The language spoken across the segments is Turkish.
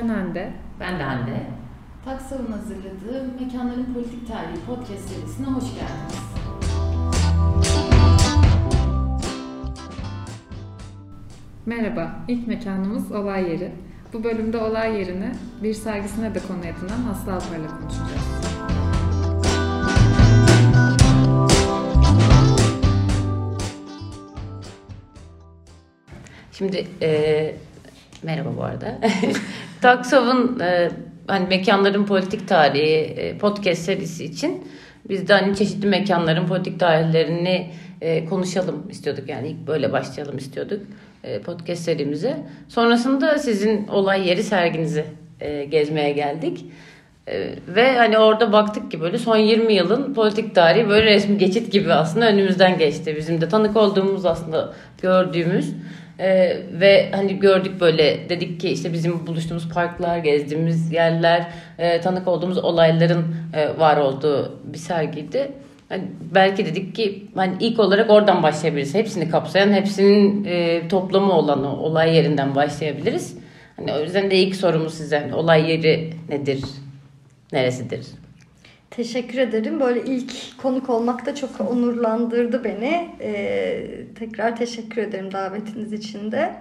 Ben Hande. Ben de Hande. Taksav'ın hazırladığı Mekanların Politik Tarihi podcast serisine hoş geldiniz. Merhaba, ilk mekanımız olay yeri. Bu bölümde olay yerini bir sergisine de konu edinen Aslı Alpar'la konuşacağız. Şimdi e, merhaba bu arada. Taksav'ın e, hani mekanların politik tarihi e, podcast serisi için biz de hani çeşitli mekanların politik tarihlerini e, konuşalım istiyorduk. Yani ilk böyle başlayalım istiyorduk e, podcast serimize. Sonrasında sizin olay yeri serginizi e, gezmeye geldik. E, ve hani orada baktık ki böyle son 20 yılın politik tarihi böyle resmi geçit gibi aslında önümüzden geçti. Bizim de tanık olduğumuz aslında gördüğümüz ee, ve hani gördük böyle dedik ki işte bizim buluştuğumuz parklar, gezdiğimiz yerler, e, tanık olduğumuz olayların e, var olduğu bir sergiydi. Hani belki dedik ki hani ilk olarak oradan başlayabiliriz. Hepsini kapsayan, hepsinin e, toplamı olan olay yerinden başlayabiliriz. Hani o yüzden de ilk sorumuz size olay yeri nedir? Neresidir? Teşekkür ederim. Böyle ilk konuk olmak da çok onurlandırdı beni. Ee, tekrar teşekkür ederim davetiniz için de.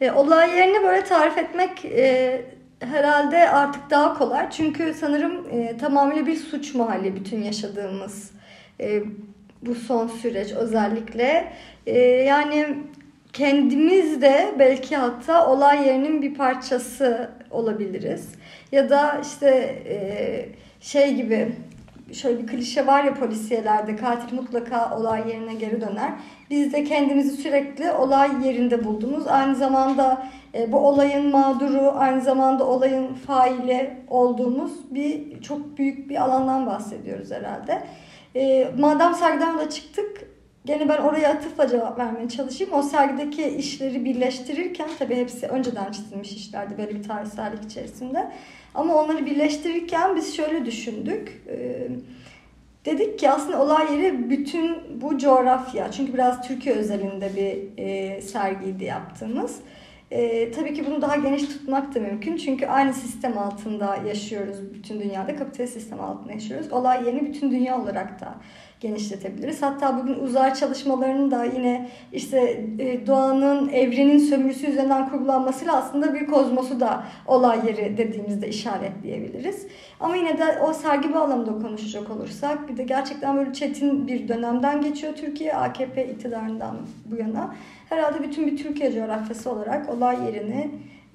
Ee, olay yerini böyle tarif etmek e, herhalde artık daha kolay. Çünkü sanırım e, tamamıyla bir suç mahalli bütün yaşadığımız e, bu son süreç özellikle. E, yani kendimiz de belki hatta olay yerinin bir parçası olabiliriz. Ya da işte... E, şey gibi şöyle bir klişe var ya polisiyelerde katil mutlaka olay yerine geri döner. Biz de kendimizi sürekli olay yerinde buldunuz. Aynı zamanda e, bu olayın mağduru, aynı zamanda olayın faili olduğumuz bir çok büyük bir alandan bahsediyoruz herhalde. E, madem sergiden yola çıktık, gene ben oraya atıfla cevap vermeye çalışayım. O sergideki işleri birleştirirken, tabii hepsi önceden çizilmiş işlerdi böyle bir tarihsellik içerisinde. Ama onları birleştirirken biz şöyle düşündük. Ee, dedik ki aslında olay yeri bütün bu coğrafya. Çünkü biraz Türkiye özelinde bir e, sergiydi yaptığımız. E, tabii ki bunu daha geniş tutmak da mümkün. Çünkü aynı sistem altında yaşıyoruz bütün dünyada. Kapitalist sistem altında yaşıyoruz. Olay yerini bütün dünya olarak da genişletebiliriz. Hatta bugün uzay çalışmalarının da yine işte e, doğanın, evrenin sömürüsü üzerinden kurgulanmasıyla aslında bir kozmosu da olay yeri dediğimizde işaretleyebiliriz. Ama yine de o sergi bağlamında konuşacak olursak bir de gerçekten böyle çetin bir dönemden geçiyor Türkiye AKP iktidarından bu yana. Herhalde bütün bir Türkiye coğrafyası olarak olay yerini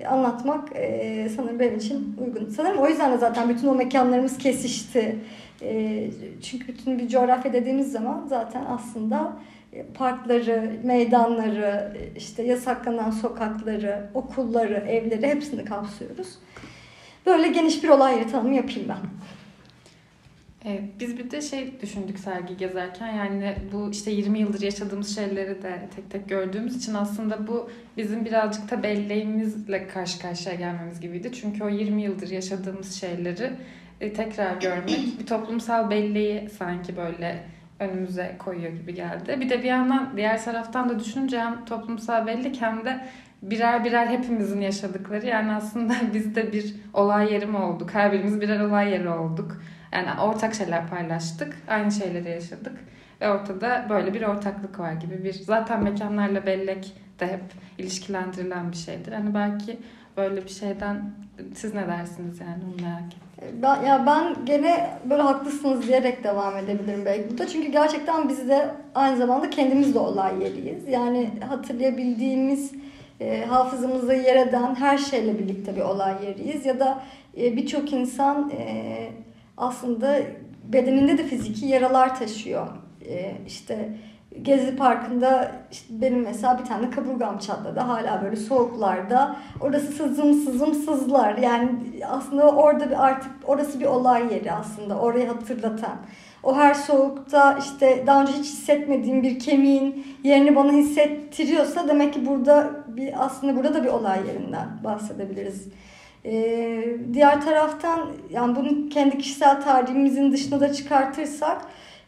anlatmak e, sanırım benim için uygun. Sanırım o yüzden de zaten bütün o mekanlarımız kesişti. E, çünkü bütün bir coğrafya dediğimiz zaman zaten aslında e, parkları, meydanları, e, işte yasaklanan sokakları, okulları, evleri hepsini kapsıyoruz. Böyle geniş bir olay yeri tanımı yapayım ben. Evet, biz bir de şey düşündük sergi gezerken yani bu işte 20 yıldır yaşadığımız şeyleri de tek tek gördüğümüz için aslında bu bizim birazcık da belleğimizle karşı karşıya gelmemiz gibiydi. Çünkü o 20 yıldır yaşadığımız şeyleri e, tekrar görmek bir toplumsal belleği sanki böyle önümüze koyuyor gibi geldi. Bir de bir yandan diğer taraftan da düşününce hem toplumsal bellek hem de birer birer hepimizin yaşadıkları yani aslında biz de bir olay yeri mi olduk? Her birimiz birer olay yeri olduk. Yani ortak şeyler paylaştık, aynı şeyleri yaşadık ve ortada böyle bir ortaklık var gibi bir zaten mekanlarla bellek de hep ilişkilendirilen bir şeydir. Hani belki böyle bir şeyden siz ne dersiniz yani onu merak ettim. Ben, ya ben gene böyle haklısınız diyerek devam edebilirim belki burada. Çünkü gerçekten biz de aynı zamanda kendimiz de olay yeriyiz. Yani hatırlayabildiğimiz e, hafızamızda yer eden her şeyle birlikte bir olay yeriyiz. Ya da e, birçok insan e, aslında bedeninde de fiziki yaralar taşıyor. E, işte Gezi Parkı'nda işte benim mesela bir tane kaburgam çatladı. Hala böyle soğuklarda. Orası sızım sızım sızlar. Yani aslında orada bir artık orası bir olay yeri aslında. Orayı hatırlatan. O her soğukta işte daha önce hiç hissetmediğim bir kemiğin yerini bana hissettiriyorsa demek ki burada bir aslında burada da bir olay yerinden bahsedebiliriz. Ee, diğer taraftan yani bunu kendi kişisel tarihimizin dışına da çıkartırsak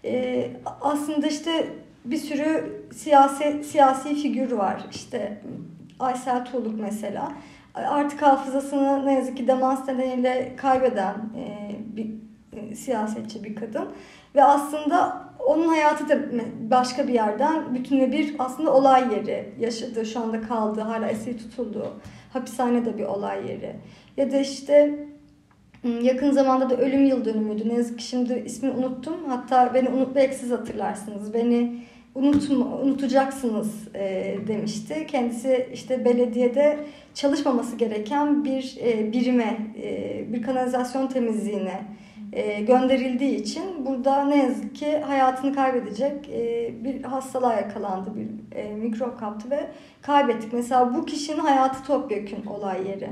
e, aslında işte bir sürü siyasi siyasi figür var. İşte Aysel Tuğluk mesela. artık hafızasını ne yazık ki demans nedeniyle kaybeden e, bir e, siyasetçi bir kadın. Ve aslında onun hayatı da başka bir yerden bütün bir aslında olay yeri yaşadığı, şu anda kaldığı, hala esir tutulduğu hapishanede bir olay yeri. Ya da işte yakın zamanda da ölüm yıl dönümüydü. Ne yazık ki şimdi ismini unuttum. Hatta beni unut belki siz hatırlarsınız. Beni unutma, unutacaksınız e, demişti. Kendisi işte belediyede çalışmaması gereken bir e, birime, e, bir kanalizasyon temizliğine e, gönderildiği için burada ne yazık ki hayatını kaybedecek e, bir hastalığa yakalandı, bir e, mikrop kaptı ve kaybettik. Mesela bu kişinin hayatı topyekün olay yeri.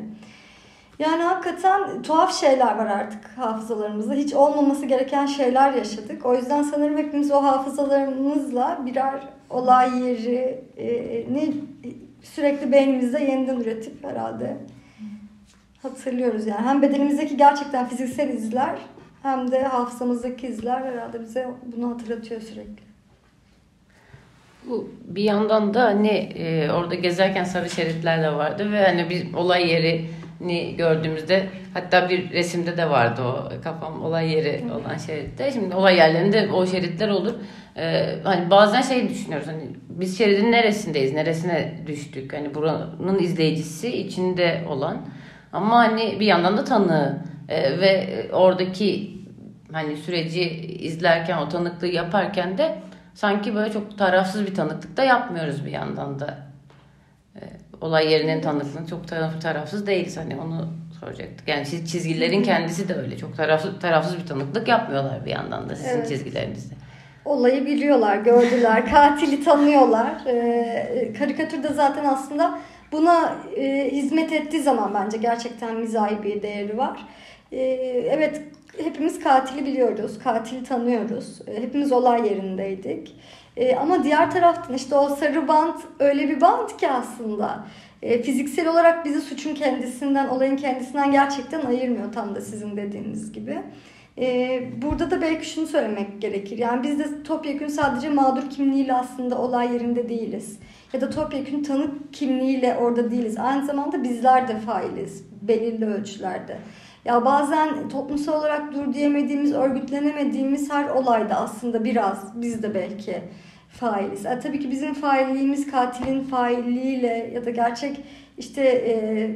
Yani hakikaten tuhaf şeyler var artık hafızalarımızda. Hiç olmaması gereken şeyler yaşadık. O yüzden sanırım hepimiz o hafızalarımızla birer olay yerini sürekli beynimizde yeniden üretip herhalde hatırlıyoruz. Yani hem bedenimizdeki gerçekten fiziksel izler hem de hafızamızdaki izler herhalde bize bunu hatırlatıyor sürekli. Bu bir yandan da hani e, orada gezerken sarı şeritler de vardı ve hani bir olay yerini gördüğümüzde hatta bir resimde de vardı o kafam olay yeri olan şeritte. Şimdi olay yerlerinde o şeritler olur. Ee, hani bazen şey düşünüyoruz hani biz şeridin neresindeyiz, neresine düştük? Hani buranın izleyicisi içinde olan ama hani bir yandan da tanığı ee, ve oradaki hani süreci izlerken o tanıklığı yaparken de sanki böyle çok tarafsız bir tanıklık da yapmıyoruz bir yandan da. Olay yerinin tanıklığını çok taraf, tarafsız değiliz hani onu soracaktık. Yani çizgilerin kendisi de öyle çok tarafsız, tarafsız bir tanıklık yapmıyorlar bir yandan da sizin evet. çizgilerinizde. Olayı biliyorlar, gördüler, katili tanıyorlar. Ee, karikatürde zaten aslında buna e, hizmet ettiği zaman bence gerçekten mizahi bir değeri var. E, evet hepimiz katili biliyoruz, katili tanıyoruz. E, hepimiz olay yerindeydik. E, ama diğer taraftan işte o sarı bant öyle bir bant ki aslında. E, fiziksel olarak bizi suçun kendisinden, olayın kendisinden gerçekten ayırmıyor tam da sizin dediğiniz gibi. E, burada da belki şunu söylemek gerekir. Yani biz de topyekun sadece mağdur kimliğiyle aslında olay yerinde değiliz. Ya da topyekun tanık kimliğiyle orada değiliz. Aynı zamanda bizler de failiz belirli ölçülerde. Ya bazen toplumsal olarak dur diyemediğimiz, örgütlenemediğimiz her olayda aslında biraz biz de belki failiz. Yani tabii ki bizim failliğimiz katilin failliğiyle ya da gerçek işte e,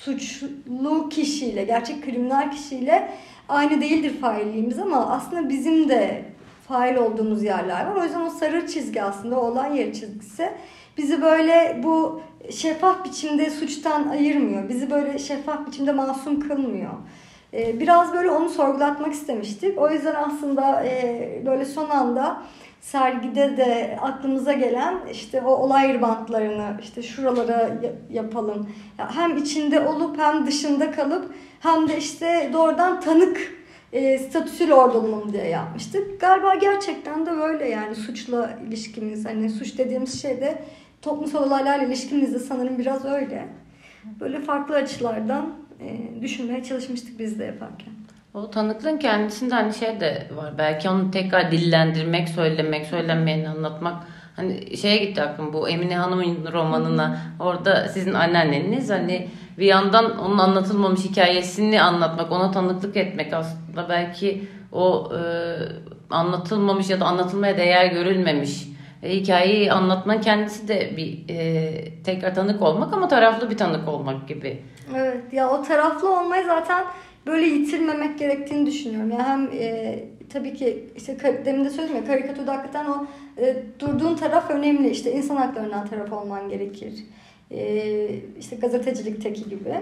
suçlu kişiyle, gerçek kriminal kişiyle aynı değildir failliğimiz ama aslında bizim de fail olduğumuz yerler var. O yüzden o sarı çizgi aslında o olay yeri çizgisi bizi böyle bu şeffaf biçimde suçtan ayırmıyor. Bizi böyle şeffaf biçimde masum kılmıyor. Ee, biraz böyle onu sorgulatmak istemiştik. O yüzden aslında e, böyle son anda sergide de aklımıza gelen işte o olay bantlarını işte şuralara yapalım. Hem içinde olup hem dışında kalıp hem de işte doğrudan tanık e, statüsüyle orada diye yapmıştık. Galiba gerçekten de böyle yani suçla ilişkimiz hani suç dediğimiz şey de toplumsal olaylarla ilişkimiz de sanırım biraz öyle. Böyle farklı açılardan e, düşünmeye çalışmıştık biz de yaparken. O tanıklığın kendisinde hani şey de var. Belki onu tekrar dillendirmek, söylemek, söylenmeyeni anlatmak. Hani şeye gitti aklım bu Emine Hanım'ın romanına. Orada sizin anneanneniz hani bir yandan onun anlatılmamış hikayesini anlatmak, ona tanıklık etmek aslında belki o e, anlatılmamış ya da anlatılmaya değer görülmemiş e, hikayeyi anlatmanın kendisi de bir e, tekrar tanık olmak ama taraflı bir tanık olmak gibi. Evet ya o taraflı olmayı zaten böyle yitirmemek gerektiğini düşünüyorum. Yani hem e, tabii ki işte demin de söyledim ya karikatürde hakikaten o e, durduğun taraf önemli. İşte insan haklarından taraf olman gerekir. E, işte gazetecilikteki gibi.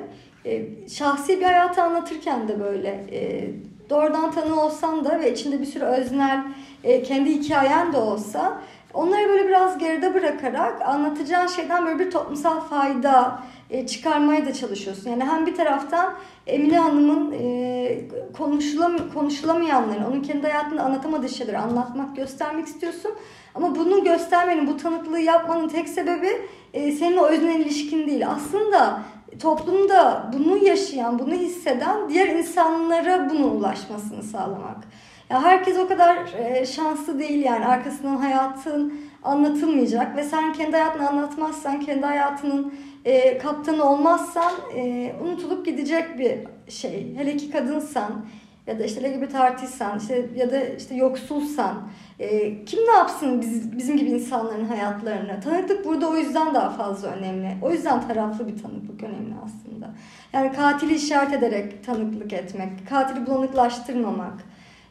E, şahsi bir hayatı anlatırken de böyle e, doğrudan tanı olsan da ve içinde bir sürü öznel e, kendi hikayen de olsa Onları böyle biraz geride bırakarak anlatacağın şeyden böyle bir toplumsal fayda e, çıkarmaya da çalışıyorsun. Yani hem bir taraftan Emine Hanım'ın e, konuşulam konuşulamayanları, onun kendi hayatında anlatamadığı şeyleri anlatmak, göstermek istiyorsun. Ama bunu göstermenin, bu tanıklığı yapmanın tek sebebi e, senin o öznel ilişkin değil. Aslında toplumda bunu yaşayan, bunu hisseden diğer insanlara bunun ulaşmasını sağlamak. Yani herkes o kadar e, şanslı değil yani arkasından hayatın anlatılmayacak ve sen kendi hayatını anlatmazsan, kendi hayatının e, kaptanı olmazsan e, unutulup gidecek bir şey. Hele ki kadınsan ya da işte LGBT artıysan işte ya da işte yoksulsan e, kim ne yapsın biz, bizim gibi insanların hayatlarını? Tanıklık burada o yüzden daha fazla önemli. O yüzden taraflı bir tanıklık önemli aslında. Yani katili işaret ederek tanıklık etmek, katili bulanıklaştırmamak,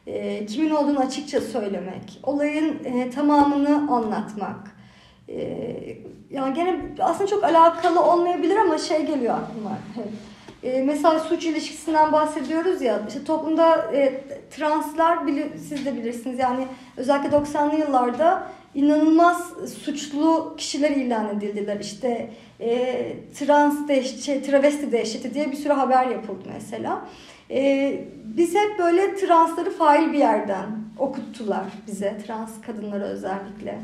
e, kimin olduğunu açıkça söylemek, olayın e, tamamını anlatmak. E, yani gene aslında çok alakalı olmayabilir ama şey geliyor aklıma. E, mesela suç ilişkisinden bahsediyoruz ya, işte toplumda e, translar, bili, siz de bilirsiniz yani özellikle 90'lı yıllarda inanılmaz suçlu kişiler ilan edildiler. İşte e, trans dehşeti, şey, travesti dehşeti diye bir sürü haber yapıldı mesela. E, biz hep böyle transları fail bir yerden okuttular bize, trans kadınları özellikle.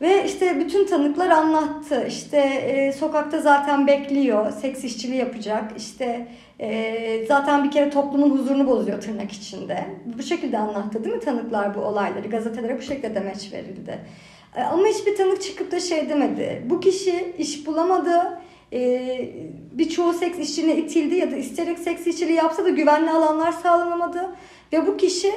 Ve işte bütün tanıklar anlattı. İşte e, sokakta zaten bekliyor, seks işçiliği yapacak. İşte e, zaten bir kere toplumun huzurunu bozuyor tırnak içinde. Bu şekilde anlattı değil mi tanıklar bu olayları? Gazetelere bu şekilde demeç verildi. E, ama hiçbir tanık çıkıp da şey demedi. Bu kişi iş bulamadı. E, birçoğu seks işçiliğine itildi ya da isteyerek seks işçiliği yapsa da güvenli alanlar sağlanamadı. Ve bu kişi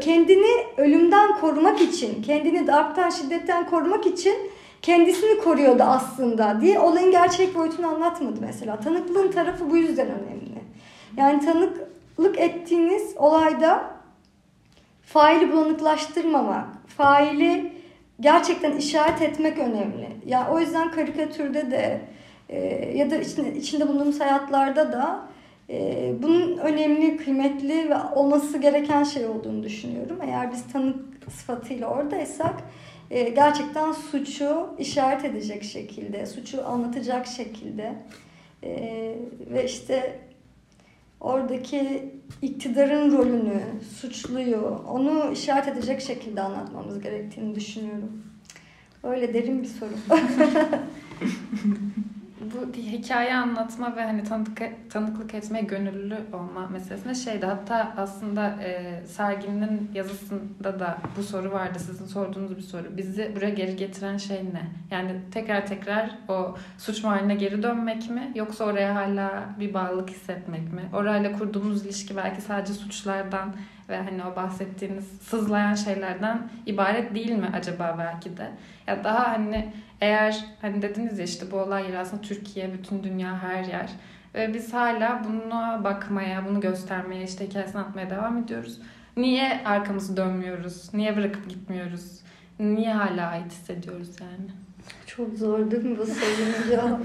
kendini ölümden korumak için, kendini darptan, şiddetten korumak için kendisini koruyordu aslında diye olayın gerçek boyutunu anlatmadı mesela. Tanıklığın tarafı bu yüzden önemli. Yani tanıklık ettiğiniz olayda faili bulanıklaştırmamak, faili gerçekten işaret etmek önemli. Ya yani o yüzden karikatürde de e, ya da içinde, içinde bulunduğumuz hayatlarda da bunun önemli, kıymetli ve olması gereken şey olduğunu düşünüyorum. Eğer biz tanık sıfatıyla oradaysak e, gerçekten suçu işaret edecek şekilde, suçu anlatacak şekilde e, ve işte oradaki iktidarın rolünü, suçluyu, onu işaret edecek şekilde anlatmamız gerektiğini düşünüyorum. Öyle derin bir soru. bu hikaye anlatma ve hani tanık, tanıklık etmeye gönüllü olma meselesinde şeydi. Hatta aslında e, serginin yazısında da bu soru vardı. Sizin sorduğunuz bir soru. Bizi buraya geri getiren şey ne? Yani tekrar tekrar o suç mahalline geri dönmek mi? Yoksa oraya hala bir bağlılık hissetmek mi? Orayla kurduğumuz ilişki belki sadece suçlardan ve hani o bahsettiğiniz sızlayan şeylerden ibaret değil mi acaba belki de? Ya daha hani eğer hani dediniz ya işte bu olay aslında Türkiye, bütün dünya, her yer. Ve biz hala buna bakmaya, bunu göstermeye, işte hikayesini atmaya devam ediyoruz. Niye arkamızı dönmüyoruz? Niye bırakıp gitmiyoruz? Niye hala ait hissediyoruz yani? Çok zor değil mi bu sorunun cevabı?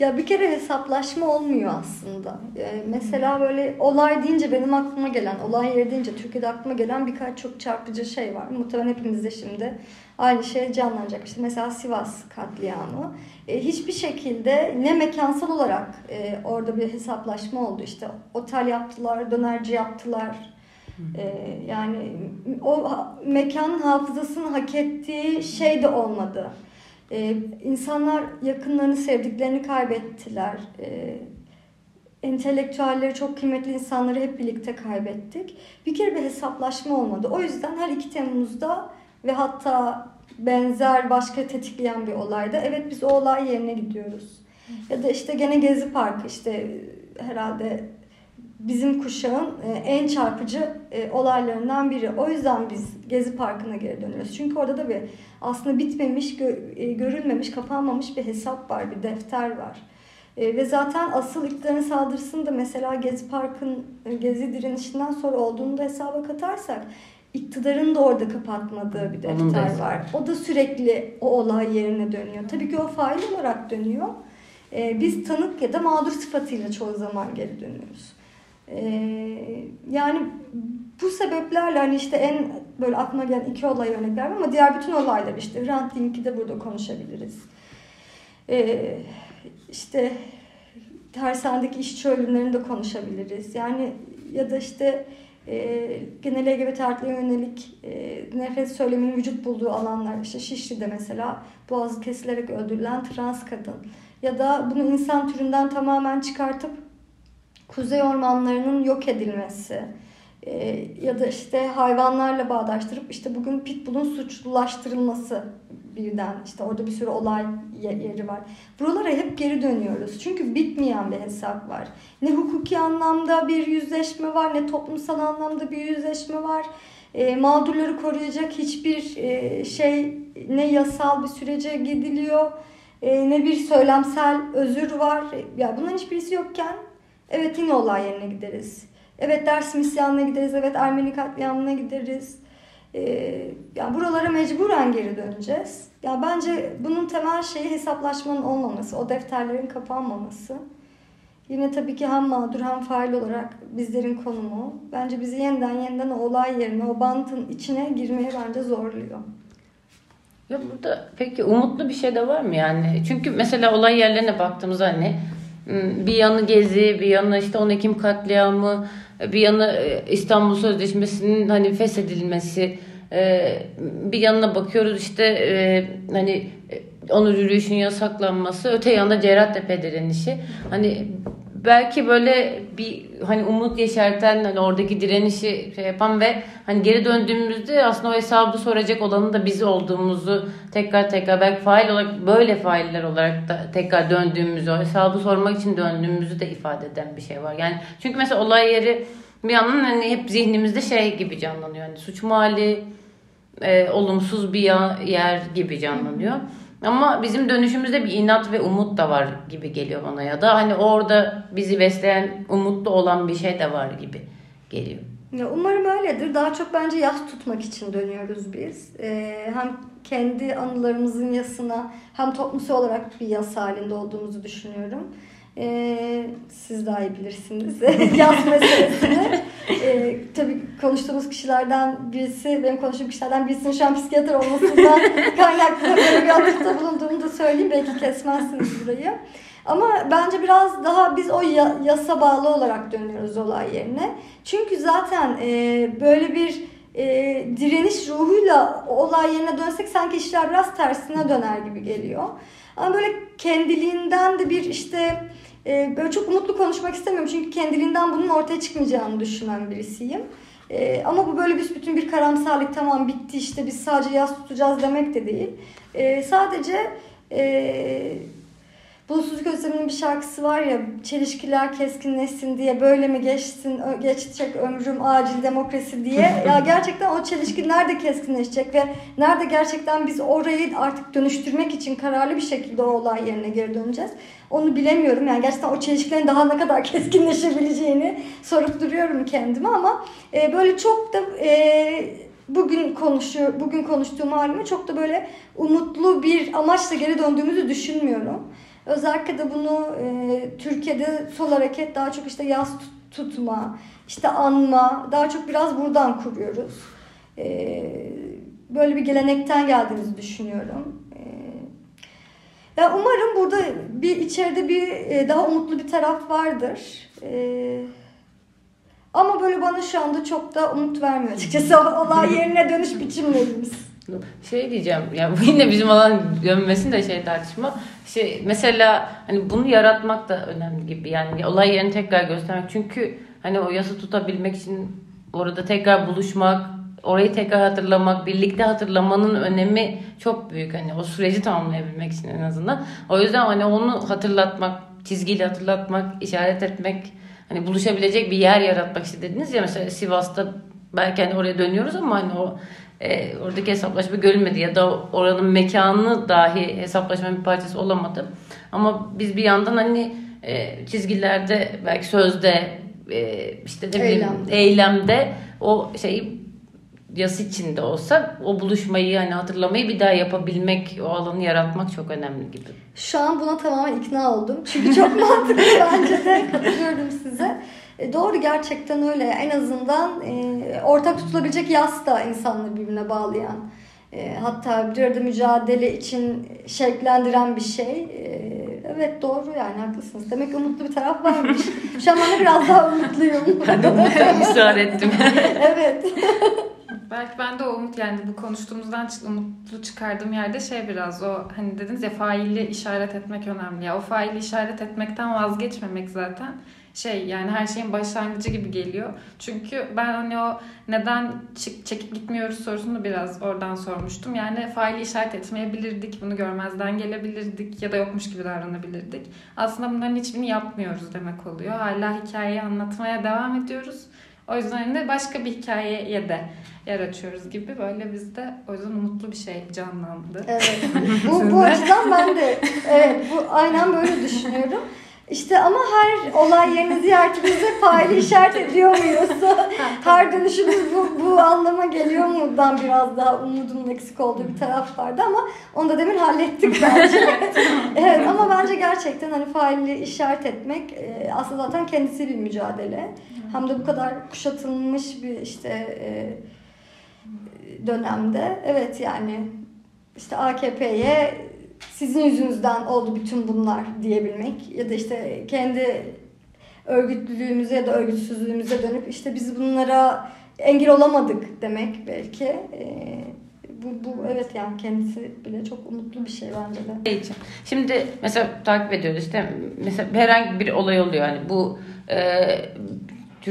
ya bir kere hesaplaşma olmuyor aslında. Yani mesela böyle olay deyince benim aklıma gelen, olay yeri deyince Türkiye'de aklıma gelen birkaç çok çarpıcı şey var. Muhtemelen hepimizde şimdi aynı şey canlanacak. İşte mesela Sivas katliamı. E, hiçbir şekilde ne mekansal olarak e, orada bir hesaplaşma oldu. İşte otel yaptılar, dönerci yaptılar. E, yani o mekanın hafızasını hak ettiği şey de olmadı. E, insanlar yakınlarını, sevdiklerini kaybettiler. E, entelektüelleri, çok kıymetli insanları hep birlikte kaybettik. Bir kere bir hesaplaşma olmadı. O yüzden her 2 Temmuz'da ve hatta benzer başka tetikleyen bir olayda evet biz o olay yerine gidiyoruz. Ya da işte gene Gezi Parkı işte herhalde bizim kuşağın e, en çarpıcı e, olaylarından biri. O yüzden biz Gezi Parkı'na geri dönüyoruz. Çünkü orada da bir aslında bitmemiş, e, görülmemiş, kapanmamış bir hesap var, bir defter var. Ve zaten asıl iktidarın saldırısını da mesela Gezi Park'ın Gezi direnişinden sonra olduğunu da hesaba katarsak iktidarın da orada kapatmadığı bir defter var. O da sürekli o olay yerine dönüyor. Tabii ki o fail olarak dönüyor. Biz tanık ya da mağdur sıfatıyla çoğu zaman geri dönüyoruz. Ee, yani bu sebeplerle hani işte en böyle aklıma gelen iki olay örnek vermem ama diğer bütün olaylar işte Hrant Dink'i de burada konuşabiliriz. Ee, işte tersanedeki işçi ölümlerini de konuşabiliriz. Yani ya da işte e, genel LGBT artıya yönelik e, nefret söyleminin vücut bulduğu alanlar işte Şişli'de mesela boğazı kesilerek öldürülen trans kadın ya da bunu insan türünden tamamen çıkartıp kuzey ormanlarının yok edilmesi e, ya da işte hayvanlarla bağdaştırıp işte bugün pitbull'un suçlulaştırılması birden işte orada bir sürü olay yeri var. Buralara hep geri dönüyoruz. Çünkü bitmeyen bir hesap var. Ne hukuki anlamda bir yüzleşme var ne toplumsal anlamda bir yüzleşme var. E, mağdurları koruyacak hiçbir e, şey ne yasal bir sürece gidiliyor e, ne bir söylemsel özür var. Ya bunların hiçbirisi yokken evet yine olay yerine gideriz. Evet Dersim isyanına gideriz. Evet Ermeni katliamına gideriz. Ee, yani buralara mecburen geri döneceğiz. Ya bence bunun temel şeyi hesaplaşmanın olmaması, o defterlerin kapanmaması. Yine tabii ki hem mağdur hem fail olarak bizlerin konumu. Bence bizi yeniden yeniden o olay yerine, o bantın içine girmeye bence zorluyor. Ya burada peki umutlu bir şey de var mı yani? Çünkü mesela olay yerlerine baktığımızda hani bir yanı Gezi, bir yanı işte 10 Ekim katliamı, bir yanı e, İstanbul Sözleşmesi'nin hani feshedilmesi, e, bir yanına bakıyoruz işte e, hani onur yürüyüşün yasaklanması, öte yanda Cerattepe direnişi. Hani belki böyle bir hani umut yeşerten hani oradaki direnişi şey yapan ve hani geri döndüğümüzde aslında o hesabı soracak olanın da biz olduğumuzu tekrar tekrar belki fail olarak böyle failler olarak da tekrar döndüğümüzü o hesabı sormak için döndüğümüzü de ifade eden bir şey var. Yani çünkü mesela olay yeri bir yandan hani hep zihnimizde şey gibi canlanıyor. Hani suç mahalli e, olumsuz bir yer gibi canlanıyor. Ama bizim dönüşümüzde bir inat ve umut da var gibi geliyor bana ya da hani orada bizi besleyen umutlu olan bir şey de var gibi geliyor. Ya umarım öyledir. Daha çok bence yas tutmak için dönüyoruz biz. Ee, hem kendi anılarımızın yasına hem toplumsal olarak bir yas halinde olduğumuzu düşünüyorum. Ee, siz daha iyi bilirsiniz yas meselesini. Ee, tabii konuştuğumuz kişilerden birisi, benim konuştuğum kişilerden birisinin şu an psikiyatr olmasından kaynaklı böyle bir atıfta bulunduğumu da söyleyeyim. Belki kesmezsiniz burayı. Ama bence biraz daha biz o yasa bağlı olarak dönüyoruz olay yerine. Çünkü zaten e, böyle bir e, direniş ruhuyla olay yerine dönsek sanki işler biraz tersine döner gibi geliyor. Ama böyle kendiliğinden de bir işte e, böyle çok umutlu konuşmak istemiyorum. Çünkü kendiliğinden bunun ortaya çıkmayacağını düşünen birisiyim. E, ama bu böyle büsbütün bir karamsarlık tamam bitti işte biz sadece yaz tutacağız demek de değil. E, sadece e, Bulutsuzluk Özlemi'nin bir şarkısı var ya çelişkiler keskinleşsin diye böyle mi geçsin geçecek ömrüm acil demokrasi diye. ya gerçekten o çelişki nerede keskinleşecek ve nerede gerçekten biz orayı artık dönüştürmek için kararlı bir şekilde o olay yerine geri döneceğiz. Onu bilemiyorum. Yani gerçekten o çelişkilerin daha ne kadar keskinleşebileceğini sorup duruyorum kendime ama e, böyle çok da e, bugün konuşuyor bugün konuştuğum halime çok da böyle umutlu bir amaçla geri döndüğümüzü düşünmüyorum. Özellikle de bunu e, Türkiye'de sol hareket daha çok işte yaz tutma, işte anma, daha çok biraz buradan kuruyoruz. E, böyle bir gelenekten geldiğimizi düşünüyorum. Ben umarım burada bir içeride bir e, daha umutlu bir taraf vardır. E, ama böyle bana şu anda çok da umut vermiyor açıkçası olay yerine dönüş biçimlerimiz. Şey diyeceğim ya bu yine bizim alan gömmesi de şey tartışma. Şey mesela hani bunu yaratmak da önemli gibi yani olay yerini tekrar göstermek. Çünkü hani o yasa tutabilmek için orada tekrar buluşmak, orayı tekrar hatırlamak, birlikte hatırlamanın önemi çok büyük. Hani o süreci tamamlayabilmek için en azından. O yüzden hani onu hatırlatmak, çizgiyle hatırlatmak, işaret etmek, hani buluşabilecek bir yer yaratmak işte dediniz ya mesela Sivas'ta belki hani oraya dönüyoruz ama hani o e, oradaki hesaplaşma görülmedi ya da oranın mekanı dahi hesaplaşmanın bir parçası olamadı. Ama biz bir yandan hani e, çizgilerde belki sözde e, işte ne bileyim eylemde. eylemde o şeyi yas içinde olsa o buluşmayı hani hatırlamayı bir daha yapabilmek, o alanı yaratmak çok önemli gibi. Şu an buna tamamen ikna oldum. Çünkü çok mantıklı bence de katılıyorum size. E, doğru gerçekten öyle. En azından e, ortak tutulabilecek yas da insanları birbirine bağlayan. E, hatta bir arada mücadele için şevklendiren bir şey. E, evet doğru yani haklısınız. Demek ki umutlu bir taraf varmış. Şu an ben biraz daha umutluyum. Ben de ettim. evet. Belki ben de o umut yani bu konuştuğumuzdan umutlu çıkardığım yerde şey biraz o hani dediniz ya faili işaret etmek önemli. Ya o faili işaret etmekten vazgeçmemek zaten şey yani her şeyin başlangıcı gibi geliyor. Çünkü ben hani o neden çekip gitmiyoruz sorusunu biraz oradan sormuştum. Yani faili işaret etmeyebilirdik, bunu görmezden gelebilirdik ya da yokmuş gibi davranabilirdik. Aslında bunların hiçbirini yapmıyoruz demek oluyor. Hala hikayeyi anlatmaya devam ediyoruz. O yüzden de başka bir hikayeye de yer açıyoruz gibi böyle bizde o yüzden umutlu bir şey canlandı. Evet. bu, bu açıdan ben de evet, bu aynen böyle düşünüyorum. İşte ama her olay yerini ziyaretimizde faili işaret ediyor muyuz? her dönüşümüz bu, bu anlama geliyor mu'dan biraz daha umudumun eksik olduğu bir taraf vardı ama onu da demin hallettik bence. evet ama bence gerçekten hani faili işaret etmek e, aslında zaten kendisi bir mücadele. Hem de bu kadar kuşatılmış bir işte e, dönemde. Evet yani işte AKP'ye sizin yüzünüzden oldu bütün bunlar diyebilmek ya da işte kendi örgütlülüğümüze ya da örgütsüzlüğümüze dönüp işte biz bunlara engel olamadık demek belki. Ee, bu, bu evet yani kendisi bile çok umutlu bir şey bence de. Şey. Şimdi mesela takip ediyoruz işte mesela herhangi bir olay oluyor hani bu e,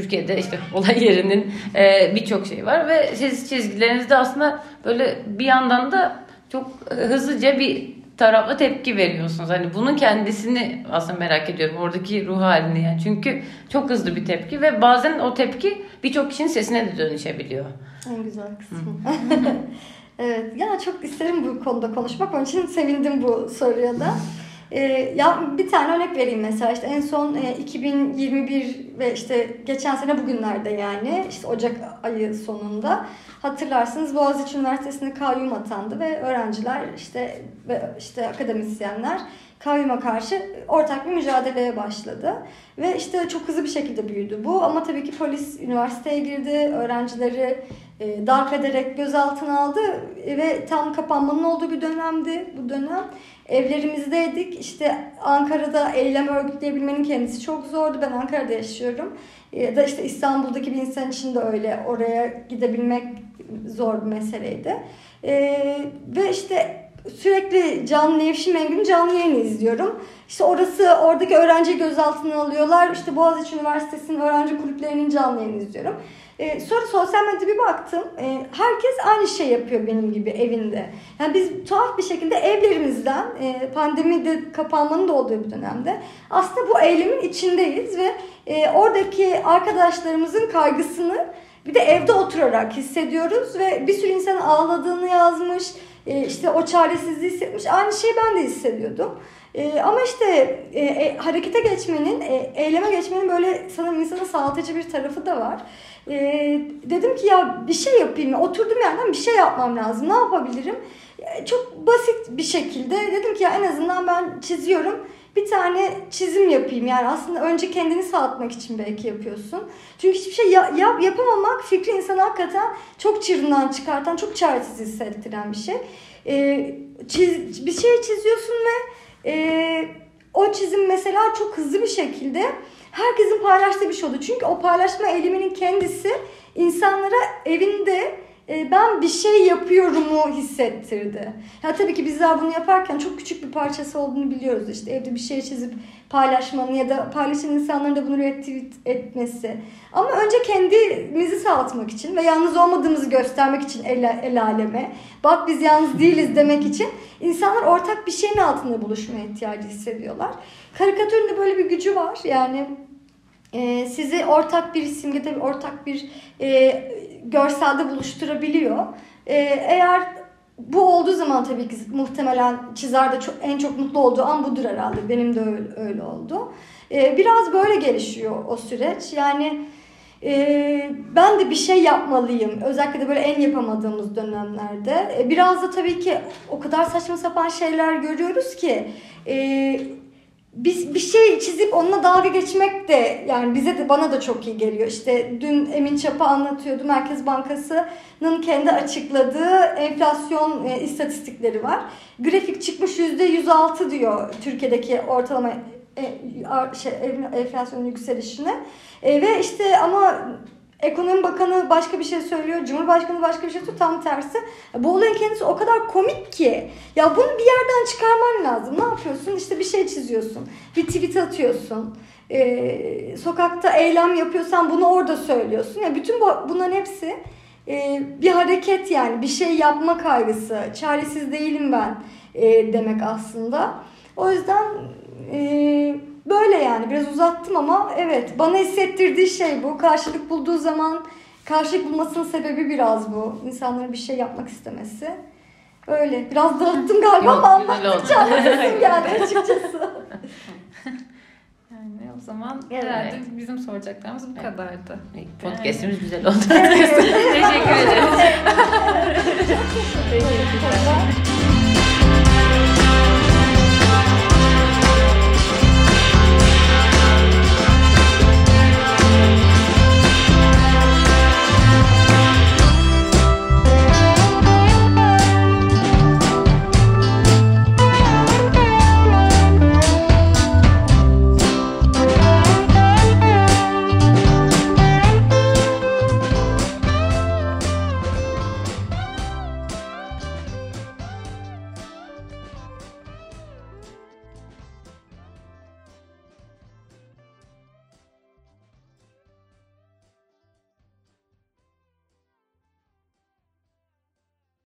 Türkiye'de işte olay yerinin e, birçok şey var ve siz çizgilerinizde aslında böyle bir yandan da çok hızlıca bir tarafla tepki veriyorsunuz. Hani bunun kendisini aslında merak ediyorum. Oradaki ruh halini yani. Çünkü çok hızlı bir tepki ve bazen o tepki birçok kişinin sesine de dönüşebiliyor. En güzel kısmı. evet ya çok isterim bu konuda konuşmak. Onun için sevindim bu soruya da. Ee, ya bir tane örnek vereyim mesela işte en son e, 2021 ve işte geçen sene bugünlerde yani işte Ocak ayı sonunda hatırlarsınız Boğaziçi Üniversitesi'ne kayyum atandı ve öğrenciler işte ve işte akademisyenler kayyuma karşı ortak bir mücadeleye başladı. Ve işte çok hızlı bir şekilde büyüdü bu ama tabii ki polis üniversiteye girdi, öğrencileri e, darp ederek gözaltına aldı ve tam kapanmanın olduğu bir dönemdi bu dönem. Evlerimizdeydik. İşte Ankara'da eylem örgütleyebilmenin kendisi çok zordu. Ben Ankara'da yaşıyorum. Ya da işte İstanbul'daki bir insan için de öyle. Oraya gidebilmek zor bir meseleydi. Ee, ve işte sürekli canlı Nevşin Mengü'nün canlı yayını izliyorum. İşte orası oradaki öğrenci gözaltına alıyorlar. İşte Boğaziçi Üniversitesi'nin öğrenci kulüplerinin canlı yayını izliyorum. Ee, sonra sosyal medyada bir baktım. Ee, herkes aynı şey yapıyor benim gibi evinde. Yani biz tuhaf bir şekilde evlerimizden e, pandemide kapanmanın da olduğu bir dönemde aslında bu eylemin içindeyiz ve e, oradaki arkadaşlarımızın kaygısını bir de evde oturarak hissediyoruz ve bir sürü insan ağladığını yazmış, e, işte o çaresizliği hissetmiş. Aynı şeyi ben de hissediyordum. E, ama işte e, e, harekete geçmenin, e, eyleme geçmenin böyle sanırım insana sağlatıcı bir tarafı da var. E, dedim ki ya bir şey yapayım. Oturdum yerden bir şey yapmam lazım. Ne yapabilirim? E, çok basit bir şekilde dedim ki ya en azından ben çiziyorum bir tane çizim yapayım. Yani aslında önce kendini sağlatmak için belki yapıyorsun. Çünkü hiçbir şey ya, yap, yapamamak fikri insanı hakikaten çok çığırından çıkartan, çok çaresiz hissettiren bir şey. Ee, çiz, bir şey çiziyorsun ve e, o çizim mesela çok hızlı bir şekilde herkesin paylaştığı bir şey oldu. Çünkü o paylaşma eyleminin kendisi insanlara evinde e, ben bir şey yapıyorumu hissettirdi. Ya tabii ki bizler bunu yaparken çok küçük bir parçası olduğunu biliyoruz. İşte evde bir şey çizip paylaşmanın ya da paylaşan insanların da bunu retweet etmesi. Ama önce kendimizi sağlatmak için ve yalnız olmadığımızı göstermek için el, el aleme, bak biz yalnız değiliz demek için insanlar ortak bir şeyin altında buluşmaya ihtiyacı hissediyorlar. Karikatürün böyle bir gücü var. Yani e, sizi ortak bir simgede, ortak bir e, görselde buluşturabiliyor. E, eğer bu olduğu zaman tabii ki muhtemelen çizerde çok, en çok mutlu olduğu an budur herhalde. Benim de öyle, öyle oldu. E, biraz böyle gelişiyor o süreç. Yani e, ben de bir şey yapmalıyım. Özellikle de böyle en yapamadığımız dönemlerde. E, biraz da tabii ki o kadar saçma sapan şeyler görüyoruz ki... E, bir, bir şey çizip onunla dalga geçmek de yani bize de bana da çok iyi geliyor. İşte dün Emin Çapa anlatıyordu. Merkez Bankası'nın kendi açıkladığı enflasyon e, istatistikleri var. Grafik çıkmış %106 diyor Türkiye'deki ortalama e, şey, enflasyonun yükselişine. E, ve işte ama Ekonomi Bakanı başka bir şey söylüyor, Cumhurbaşkanı başka bir şey söylüyor, tam tersi. Bu olayın kendisi o kadar komik ki. Ya bunu bir yerden çıkarman lazım. Ne yapıyorsun? İşte bir şey çiziyorsun. Bir tweet atıyorsun. e, sokakta eylem yapıyorsan bunu orada söylüyorsun. Yani bütün bu, bunların hepsi e, bir hareket yani bir şey yapma kaygısı. Çaresiz değilim ben e, demek aslında. O yüzden e, böyle yani biraz uzattım ama evet bana hissettirdiği şey bu. Karşılık bulduğu zaman karşılık bulmasının sebebi biraz bu. İnsanların bir şey yapmak istemesi. Öyle. Biraz dağıttım galiba ama anlattıkça anlatasım geldi açıkçası. Yani o zaman Evet. herhalde bizim soracaklarımız bu kadardı. Podcast'imiz güzel oldu. Evet. Teşekkür ederim. Teşekkürler.